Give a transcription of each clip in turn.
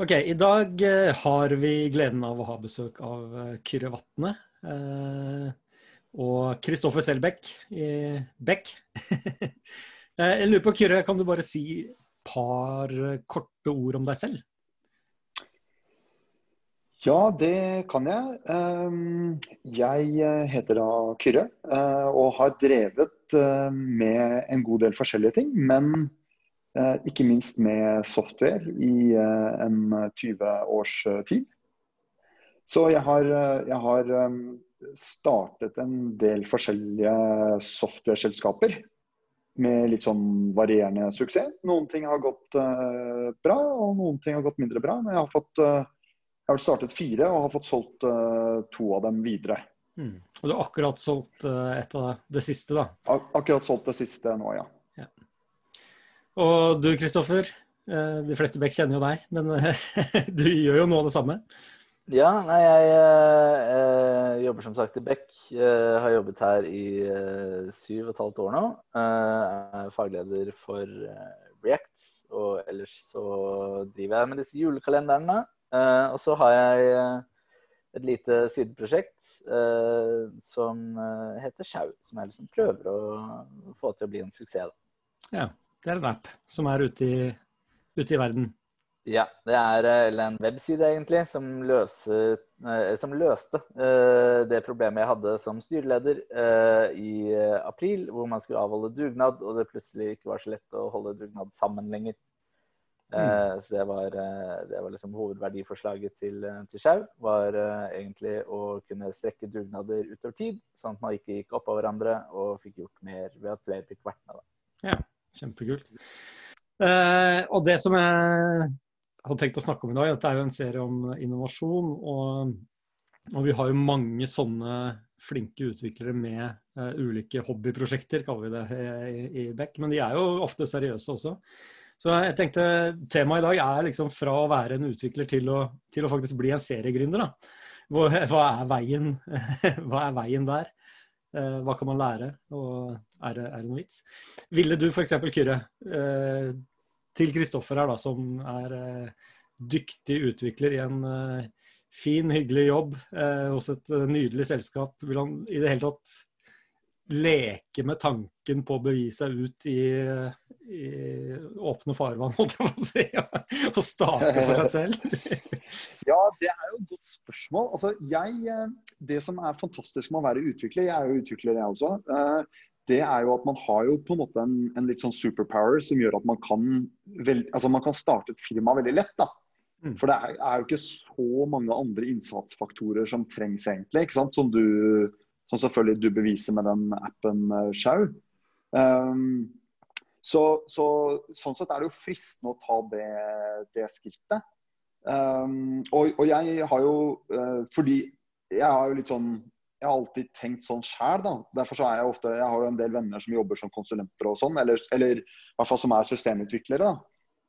Ok, I dag eh, har vi gleden av å ha besøk av eh, Kyrre Vatne. Eh, og Kristoffer Selbekk i Beck. Eh, jeg lurer på, Kyrre, kan du bare si et par korte ord om deg selv? Ja, det kan jeg. Ehm, Jeg heter da Kyrre og har drevet med en god del forskjellige ting. Men ikke minst med software i eh, en 20 års eh, tid. Så jeg har, eh, jeg har startet en del forskjellige software-selskaper med litt sånn varierende suksess. Noen ting har gått eh, bra, og noen ting har gått mindre bra. Men jeg har fått eh, jeg har startet fire og har fått solgt eh, to av dem videre. Mm. Og du har akkurat solgt eh, et av det siste, da. Ak akkurat solgt det siste nå, ja. Og du Kristoffer, eh, de fleste Beck kjenner jo deg, men eh, du gjør jo noe av det samme. Ja, nei, jeg eh, eh, jobber som sagt i Beck. Eh, har jobbet her i syv og et halvt år nå. Eh, er fagleder for React. Og ellers så driver jeg med disse julekalenderne. Eh, og så har jeg et lite sideprosjekt eh, som heter Sjau. Som jeg liksom prøver å få til å bli en suksess. Da. Ja, Det er en app som er ute i, ute i verden. Ja, det er eh, en webside egentlig som, løser, eh, som løste eh, det problemet jeg hadde som styreleder i april, hvor man skulle avholde dugnad, og det plutselig ikke var så lett å holde dugnad sammen lenger. Mm. så det var, det var liksom hovedverdiforslaget til, til Schau, Var egentlig å kunne strekke dugnader utover tid, sånn at man ikke gikk oppå hverandre og fikk gjort mer ved at flere fikk vært med. Da. Ja, kjempekult. Eh, og det som jeg hadde tenkt å snakke om i dag, dette er jo en serie om innovasjon. Og, og vi har jo mange sånne flinke utviklere med eh, ulike hobbyprosjekter, kaller vi det i, i Beck. Men de er jo ofte seriøse også. Så jeg tenkte temaet i dag er liksom fra å være en utvikler til å, til å faktisk bli en seriegründer. Hva, hva, er veien, hva er veien der? Eh, hva kan man lære? Og er det, er det noe vits? Ville du f.eks. Kyrre, eh, til Kristoffer her, da, som er eh, dyktig utvikler i en fin, hyggelig jobb hos et nydelig selskap, vil han i det hele tatt leke med tanken på å bevise seg ut i, i åpne farvann, holdt jeg på å si, og starte for seg selv? Ja, det er jo et godt spørsmål. Altså, jeg, eh, det som er fantastisk med å være utvikler, jeg er jo utvikler jeg også, eh, det er jo at man har jo på en måte en, en litt sånn superpower som gjør at man kan, vel, altså man kan starte et firma veldig lett. da. Mm. For det er, er jo ikke så mange andre innsatsfaktorer som trengs egentlig, ikke sant? som du som selvfølgelig du beviser med den appen eh, Sjau. Um, så, så, sånn sett er det jo fristende å ta det, det skrittet. Um, og, og jeg har jo uh, Fordi jeg har jo litt sånn Jeg har alltid tenkt sånn sjæl, da. Derfor så er jeg ofte Jeg har jo en del venner som jobber som konsulenter og sånn, eller, eller i hvert fall som er systemutviklere. da.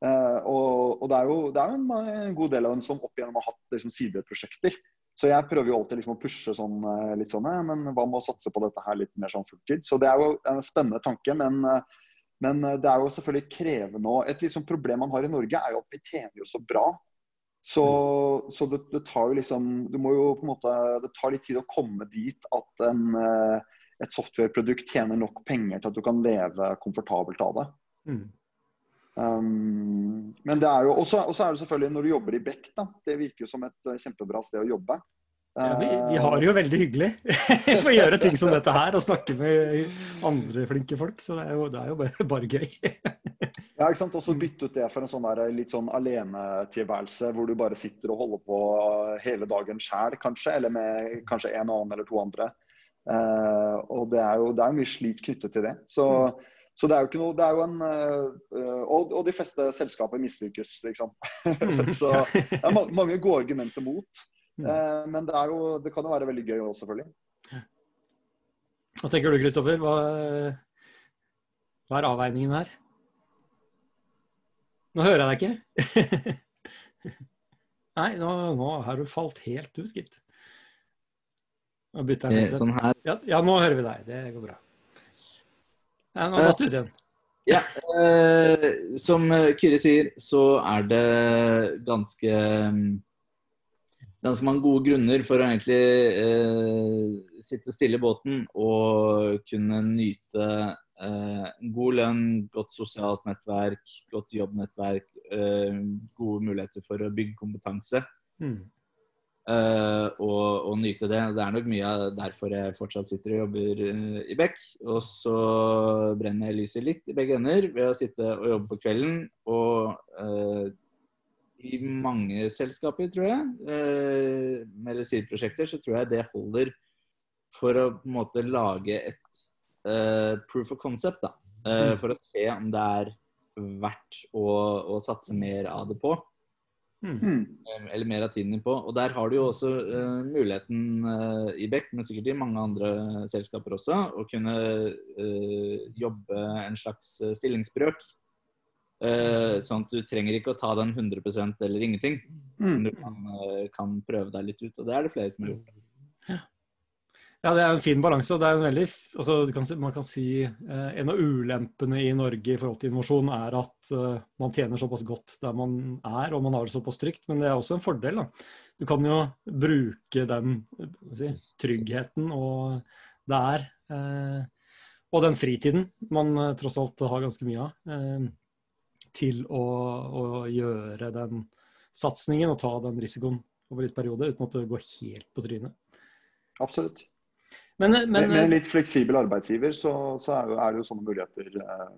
Uh, og, og det er jo, det er en, en god del av dem som opp igjennom har hatt liksom, sideprosjekter. Så jeg prøver jo alltid liksom å pushe sånn, eh, litt sånn, men hva med å satse på dette her litt mer sånn fulltid? Så det er jo en spennende tanke, men, men det er jo selvfølgelig krevende. Et liksom problem man har i Norge, er jo at vi tjener jo så bra. Så, så det, det, tar jo liksom Du må jo på en måte Det tar litt tid å komme dit at en, et softwareprodukt tjener nok penger til at du kan leve komfortabelt av det. Mm. Um, men det er jo Og så er det selvfølgelig når du jobber i Beck, da. Det virker jo som et uh, kjempebra sted å jobbe. Ja, vi, vi, har det jo veldig hyggelig. Vi får gjøre ting som dette her og snakke med andre flinke folk. Så det er jo, det er jo bare, bare, gøy. Ja, ikke sant. Også bytte ut det for en sånn der, litt sånn alenetilværelse hvor du bare sitter og holder på hele dagen sjæl, kanskje. Eller med kanskje en annen eller to andre. Uh, og det er jo det er mye slit knyttet til det. Så mm. Så det er jo ikke noe Det er jo en uh, og, og, de fleste selskaper mislykkes, liksom. så det er mange gode argumenter mot. Uh, men det, er jo, det kan jo være veldig gøy òg, selvfølgelig. Hva tenker du, Kristoffer? Hva, hva, er avveiningen her? Nå hører jeg deg ikke. Nei, nå, nå, har du falt helt ut, gitt. Nå bytter jeg eh, sånn her. Ja, ja, nå hører vi deg. Det går bra. Ja, nå datt du ut igjen. Ja, eh, som Kyrre sier, så er det ganske ganske mange gode grunner for å egentlig eh, sitte stille i båten og kunne nyte eh, god lønn, godt sosialt nettverk, godt jobbnettverk, eh, gode muligheter for å bygge kompetanse. Mm. Uh, og, og, nyte det. Det er nok mye av derfor jeg fortsatt sitter og jobber uh, i Beck. Og så brenner jeg lyset litt i begge ender ved å sitte og jobbe på kvelden. Og uh, i mange selskaper, tror jeg, med LSIR-prosjekter, så tror jeg det holder for å på en måte lage et proof of concept. da, mm. For å se om det er verdt å, å satse mer av det på. Mm. mm. Eller mer av tiden din på. Og der har du jo også uh, muligheten uh, i Beck, men sikkert i mange andre selskaper også, å kunne uh, jobbe en slags stillingsbrøk. Sånn at du trenger ikke å ta den 100% eller ingenting. Mm. Du kan, kan, prøve deg litt ut. Og det er det flere som har gjort. Ja. Ja, det er en fin balanse. og det er en veldig, altså, kan, Man kan si eh, En av ulempene i Norge i forhold til innovasjon er at eh, man tjener såpass godt der man er, og man har det såpass trygt. Men det er også en fordel. da. Du kan jo bruke den si, tryggheten og der, eh, og den fritiden man eh, tross alt har ganske mye av, eh, til å, å, gjøre den satsingen og ta den risikoen over litt periode, uten at det går helt på trynet. Absolutt. Men, men, med, med, en litt fleksibel arbeidsgiver så, så er, det jo sånne muligheter eh,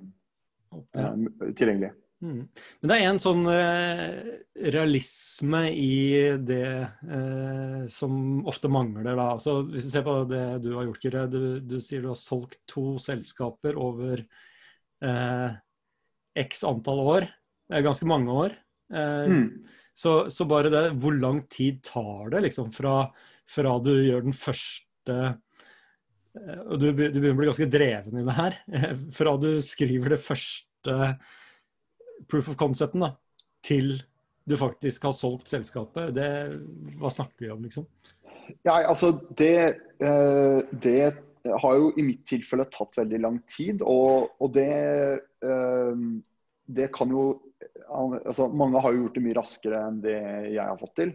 ja. Eh, tilgjengelig. Mm. Men det er en sånn eh, realisme i det eh, som ofte mangler. Da. Altså, hvis vi ser på det du har gjort, Kyrre. Du, du, sier du har solgt to selskaper over eh, x antall år. Er ganske mange år. Eh, mm. Så, så, bare det, hvor lang tid tar det liksom fra, fra du gjør den første Eh, og du, du, begynner å bli ganske dreven i det her. Fra du skriver det første proof of concepten da, til du faktisk har solgt selskapet, det, hva snakker vi om, liksom? Ja, altså det, eh, det har jo i mitt tilfelle tatt veldig lang tid. Og, og det, eh, det kan jo altså Mange har jo gjort det mye raskere enn det jeg har fått til.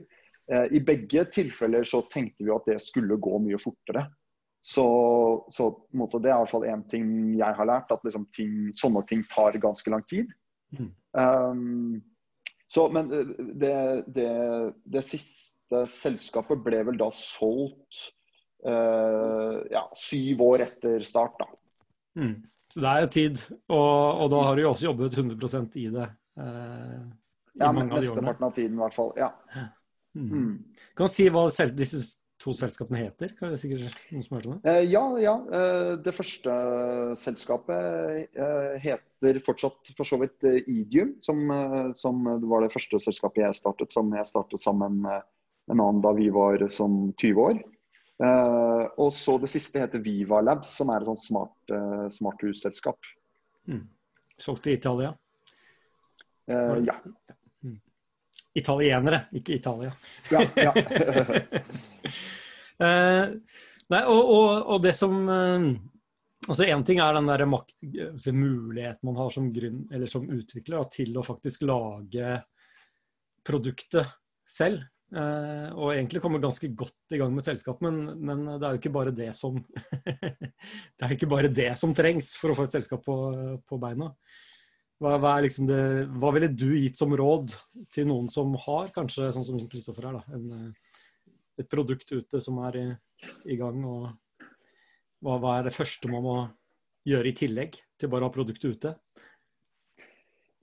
I begge tilfeller så tenkte vi at det skulle gå mye fortere. Så, så det er i hvert fall én ting jeg har lært, at liksom ting, sånne ting tar ganske lang tid. Mm. Um, så, men eh, det, det, det, siste selskapet ble vel da solgt ja, syv år etter start, da. Mm. Så det er jo tid, og, og, da har du jo også jobbet 100% i det. Uh, i ja, mange av de årene. Mesteparten av tiden, i hvert fall. Ja. Mm. Mm. Kan du si hva disse to selskapene heter? Kan det sikkert noen som hørte det? Eh, ja, ja. Eh, det første selskapet eh, heter fortsatt for så vidt Idium, som, som var det første selskapet jeg startet, som jeg startet sammen med en annen da vi var som 20 år. Og så det siste heter Viva Labs, som er et sånt smart, smarthusselskap. Mm. Solgt i Italia? ja. Italienere, ikke Italia. Ja, ja. eh, nei, og, og, og, det som eh, altså Én ting er den der makt, altså muligheten man har som, grunn, som utvikler da, til å faktisk lage produktet selv. Eh, og egentlig komme ganske godt i gang med selskapet, men, men, det er jo ikke bare det som Det er jo ikke bare det som trengs for å få et selskap på, på beina. Hva, hva, liksom det, hva, ville du gitt som råd til noen som har, kanskje sånn som Kristoffer her, da, en, eh, et produkt ute som er i, i gang? og hva, hva, er det første man må gjøre i tillegg til bare å ha produktet ute?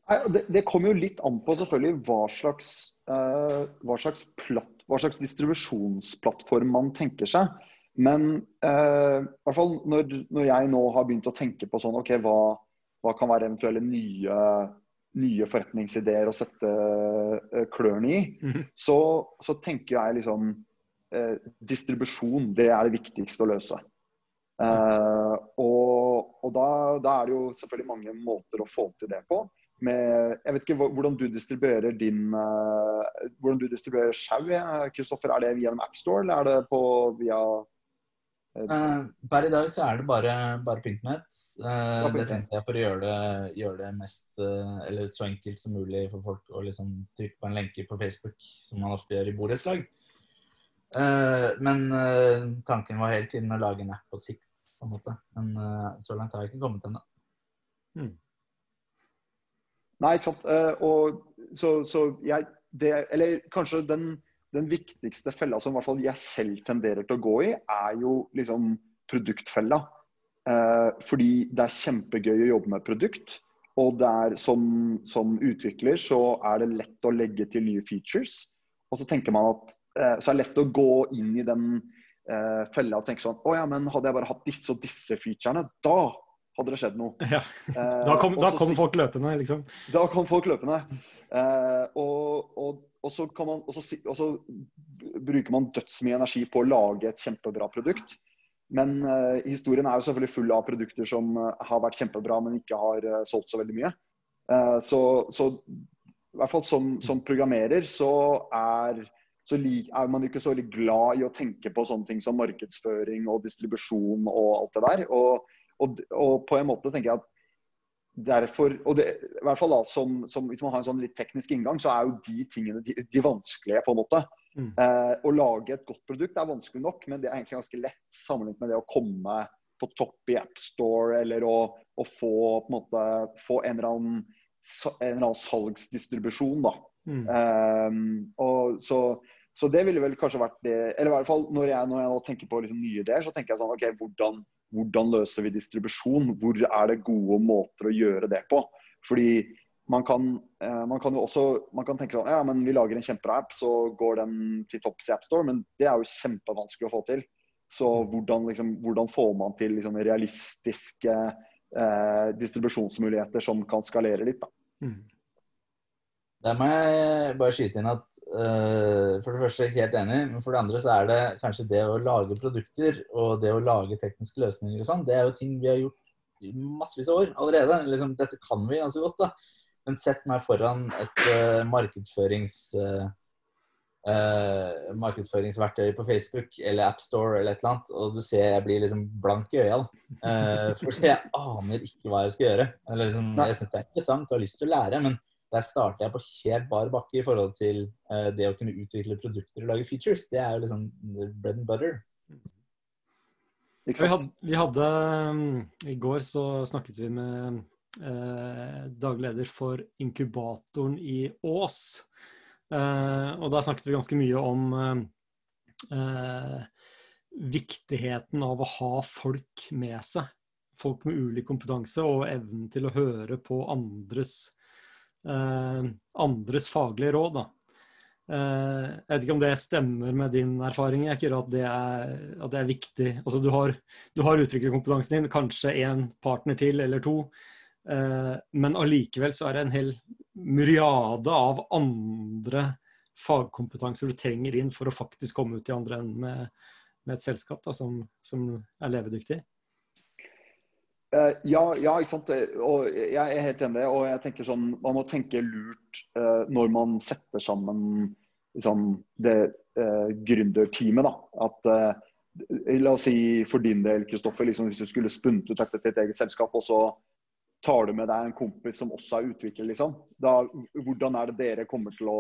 Det, det kommer jo litt an på selvfølgelig hva slags, uh, hva, slags platt, hva slags, distribusjonsplattform man tenker seg. Men i hvert fall når, når, jeg nå har begynt å tenke på sånn OK, hva, hva kan være eventuelle nye, nye forretningsideer å sette uh, klørne i, mm. så, så, tenker jeg liksom uh, distribusjon, det er det viktigste å løse. Uh, og, og da, da, er det jo selvfølgelig mange måter å få til det på. Med, jeg vet ikke hvordan du distribuerer din uh, hvordan du distribuerer sjau, Kristoffer. Er det via en appstore, eller er det på, via Uh, per i dag så er det bare, bare Pinknet. Uh, det trengte jeg for å gjøre det, gjøre det mest uh, Eller så enkelt som mulig for folk å liksom trykke på en lenke på Facebook, som man ofte gjør i borettslag. men tanken var hele tiden å lage en app på sikt, på en måte. Men så langt har jeg ikke kommet ennå. Mm. Nei, ikke sant. og så, så jeg det, Eller kanskje den den viktigste fella som fall jeg selv tenderer til å gå i, er jo liksom produktfella. Eh, fordi det er kjempegøy å jobbe med produkt. Og det er som, som, utvikler så er det lett å legge til nye features. Og så tenker man at eh, så er det lett å gå inn i den eh, fella og tenke sånn Å ja, men hadde jeg bare hatt disse og disse featurene, da hadde det skjedd noe. Ja. Da kom, Eh, da kom folk løpende, liksom. da kom folk løpende. Eh, og, og, og, så kan man, og, så, og så bruker man dødsmye energi på å lage et kjempebra produkt. Men eh, historien er jo selvfølgelig full av produkter som eh, har vært kjempebra, men ikke har uh, solgt så veldig mye. Eh, så, så i hvert fall som, som programmerer så er så lik, er man ikke så veldig glad i å tenke på sånne ting som markedsføring og distribusjon og alt det der. Og, og, og på en måte tenker jeg at derfor, og det, i hvert fall da, som, som, Hvis man har en sånn litt teknisk inngang, så er jo de tingene de, de vanskelige. på en måte. Mm. Eh, å lage et godt produkt er vanskelig nok, men det er egentlig ganske lett sammenlignet med det å komme på topp i AppStore eller å, å få, på en måte, få en eller annen, en eller annen salgsdistribusjon. da. Mm. Um, og så, så det ville vel kanskje vært det Eller i hvert fall når jeg, når jeg nå tenker på liksom nye ideer, så tenker jeg sånn OK, hvordan, hvordan løser vi distribusjon? Hvor er det gode måter å gjøre det på? Fordi man kan, eh, man kan jo også man kan tenke sånn Ja, men vi lager en kjempebra app, så går den til topps i AppStore. Men det er jo kjempevanskelig å få til. Så hvordan, liksom, hvordan får man til liksom, realistiske eh, distribusjonsmuligheter som kan skalere litt? da? Mm. Der må jeg bare skyte inn at for det første helt enig, men for det andre så er det kanskje det å lage produkter og det å lage tekniske løsninger og sånn, det er jo ting vi har gjort i massevis av år allerede. Liksom, dette kan vi ganske godt, da. Men sett meg foran et uh, markedsførings... Uh, uh, markedsføringsverktøy på Facebook eller AppStore eller et eller annet, og du ser jeg blir liksom blank i øya. Uh, for jeg aner ikke hva jeg skal gjøre. Eller liksom, jeg syns det er interessant og har lyst til å lære, men der starter jeg på helt bar bakke i forhold til uh, det å kunne utvikle produkter og lage features. Det er jo liksom bread and butter. Ikke Vi hadde, vi hadde um, I går så snakket vi med eh, daglig leder for inkubatoren i Ås. Eh, og da snakket vi ganske mye om eh, viktigheten av å ha folk med seg. Folk med ulik kompetanse og evnen til å høre på andres, andres faglige råd. Da. Eh, jeg vet ikke om det stemmer med din erfaring, Eker, at, det er, at det er viktig. Altså, du har, du har utviklerkompetansen din, kanskje en partner til eller to. Eh, men allikevel så er det en hel myriade av andre fagkompetanser du trenger inn for å faktisk komme ut i andre enden med, med et selskap da, som, som er levedyktig. Eh, ja, ja, ikke sant. Og jeg er helt enig. Og jeg tenker sånn, man må tenke lurt eh, når man setter sammen liksom, det uh, gründerteamet. At eh, La oss si for din del, Kristoffer, liksom, hvis du skulle spunnet ut dette til et eget selskap, og så tar du med deg en kompis som også er utvikler, liksom. Da, hvordan er det dere kommer til å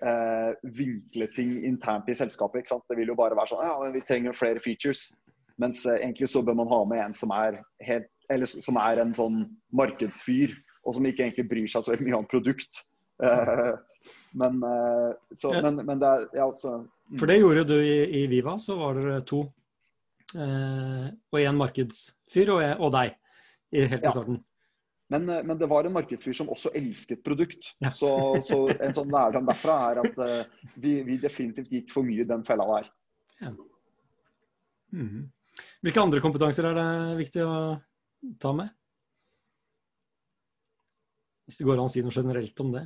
eh, vinkle ting internt i selskapet? ikke sant? Det vil jo bare være sånn ja, men vi trenger flere features. Mens eh, egentlig så bør man ha med en som er, helt, eller, som er en sånn markedsfyr, og som ikke egentlig bryr seg så veldig mye om produkt. Eh, men, eh, så, men, men det er ja, altså mm. For det gjorde du i, i Viva, så var dere to. Eh, og én markedsfyr og, og deg i, helt i Ja. starten. Men, men det var en markedsfyr som også elsket produkt. Ja. Så, så en sånn lærdom derfra er at vi, vi definitivt gikk for mye i den fella der. Mhm. Hvilke andre kompetanser er det viktig å ta med? Hvis det går an å si noe generelt om det.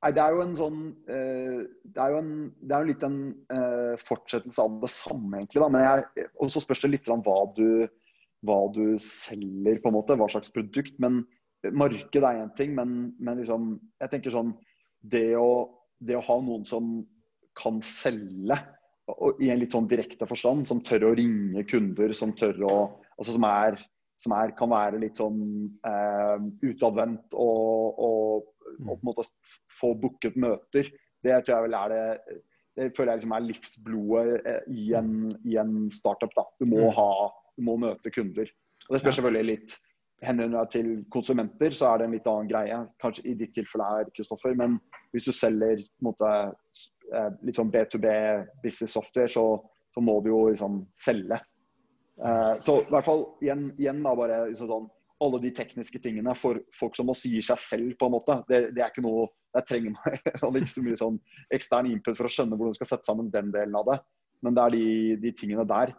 Nei, det er jo en sånn eh, Det er jo en, det er jo litt en eh, fortsettelse av det samme, egentlig. Og så spørs det litt om hva du, hva du selger, på en måte. Hva slags produkt. Men marked er én ting, men, men liksom Jeg tenker sånn Det å, det å ha noen som kan selge i en litt sånn direkte forstand, som tør å ringe kunder, som tør å Altså som er som er, kan være litt sånn eh, utadvendt og, og, og, på en måte få booket møter. Det tror jeg vel er det det føler jeg liksom er livsblodet eh, i en, i en startup. da. Du må, ha, du må møte kunder. Og Det spørs selvfølgelig litt henvender deg til konsumenter, så er det en litt annen greie. Kanskje i ditt tilfelle er Kristoffer, men hvis du selger på en måte, litt sånn B2B business software, så, så må du jo liksom selge. Eh, så i hvert fall igjen, igjen da bare liksom sånn alle de tekniske tingene for folk som også gir seg selv, på en måte. Det, det er ikke noe Jeg trenger meg ikke så mye sånn ekstern input for å skjønne hvordan du skal sette sammen den delen av det. Men det er de, de tingene der.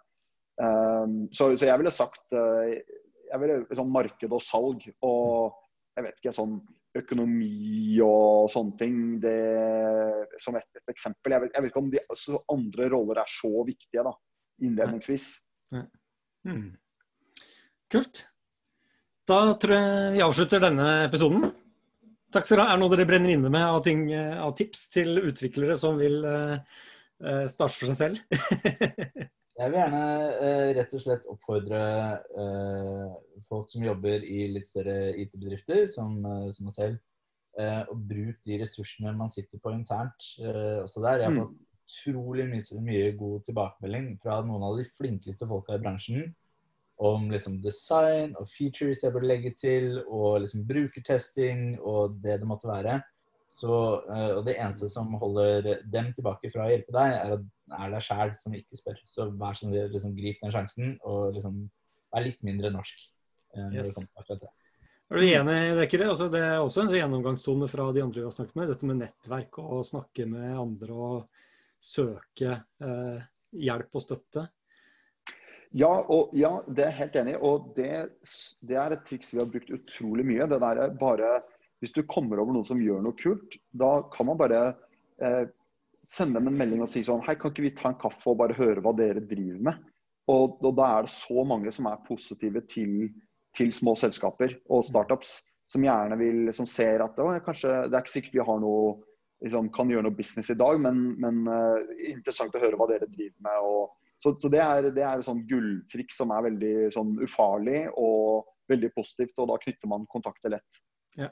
Um, så, så, jeg ville sagt uh, jeg ville sånn marked og salg og jeg vet ikke, sånn økonomi og sånne ting det, som et, et eksempel. Jeg vet, jeg vet, ikke om de altså, andre roller er så viktige da, innledningsvis. Ja. Hmm. Kult. Da tror jeg vi avslutter denne episoden. Takk skal dere ha. Er det noe dere brenner inne med av, ting, av tips til utviklere som vil uh, starte for seg selv? jeg vil gjerne uh, rett og slett oppfordre uh, folk som jobber i litt større IT-bedrifter, som, som meg selv, å bruke de ressursene man sitter på internt. også der. Jeg har mm. fått utrolig mye, mye god tilbakemelding fra noen av de flinkeste folka i bransjen om liksom design og features jeg burde legge til, og liksom brukertesting og det det måtte være. Så, uh, og det eneste som holder dem tilbake fra å hjelpe deg, er, at, er deg sjæl som ikke spør. Så vær sånn, liksom, grip den sjansen, og liksom vær litt mindre norsk. Uh, yes. Er du enig i det, Kyrre? Altså, det er også en gjennomgangstone fra de andre vi har snakket med. Dette med nettverk og å snakke med andre og søke uh, hjelp og støtte. Ja, og, ja, det er helt enig. Og det, det, er et triks vi har brukt utrolig mye. Det der er bare, Hvis du kommer over noen som gjør noe kult, da kan man bare eh, sende dem en melding og si sånn Hei, kan ikke vi ta en kaffe og bare høre hva dere driver med? Og, og da er det så mange som er positive til, til små selskaper og startups. Som gjerne vil, som ser at kanskje, det er ikke sikkert vi har noe liksom, kan gjøre noe business i dag, men, men uh, interessant å høre hva dere driver med. og så, så det er, det er sånn gulltriks som er veldig sånn ufarlig og veldig positivt, og da knytter man kontakter lett. Ja.